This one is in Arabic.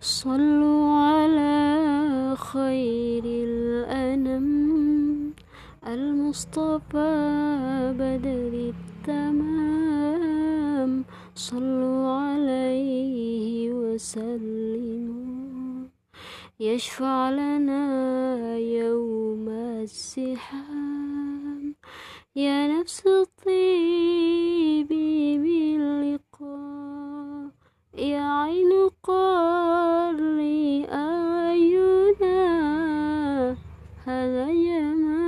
صلوا على خير الأنم. المصطفى بدر التمام. صلوا عليه وسلموا. يشفع لنا يوم الزحام يا نفس الطيب باللقاء. يا عين 哎呀啊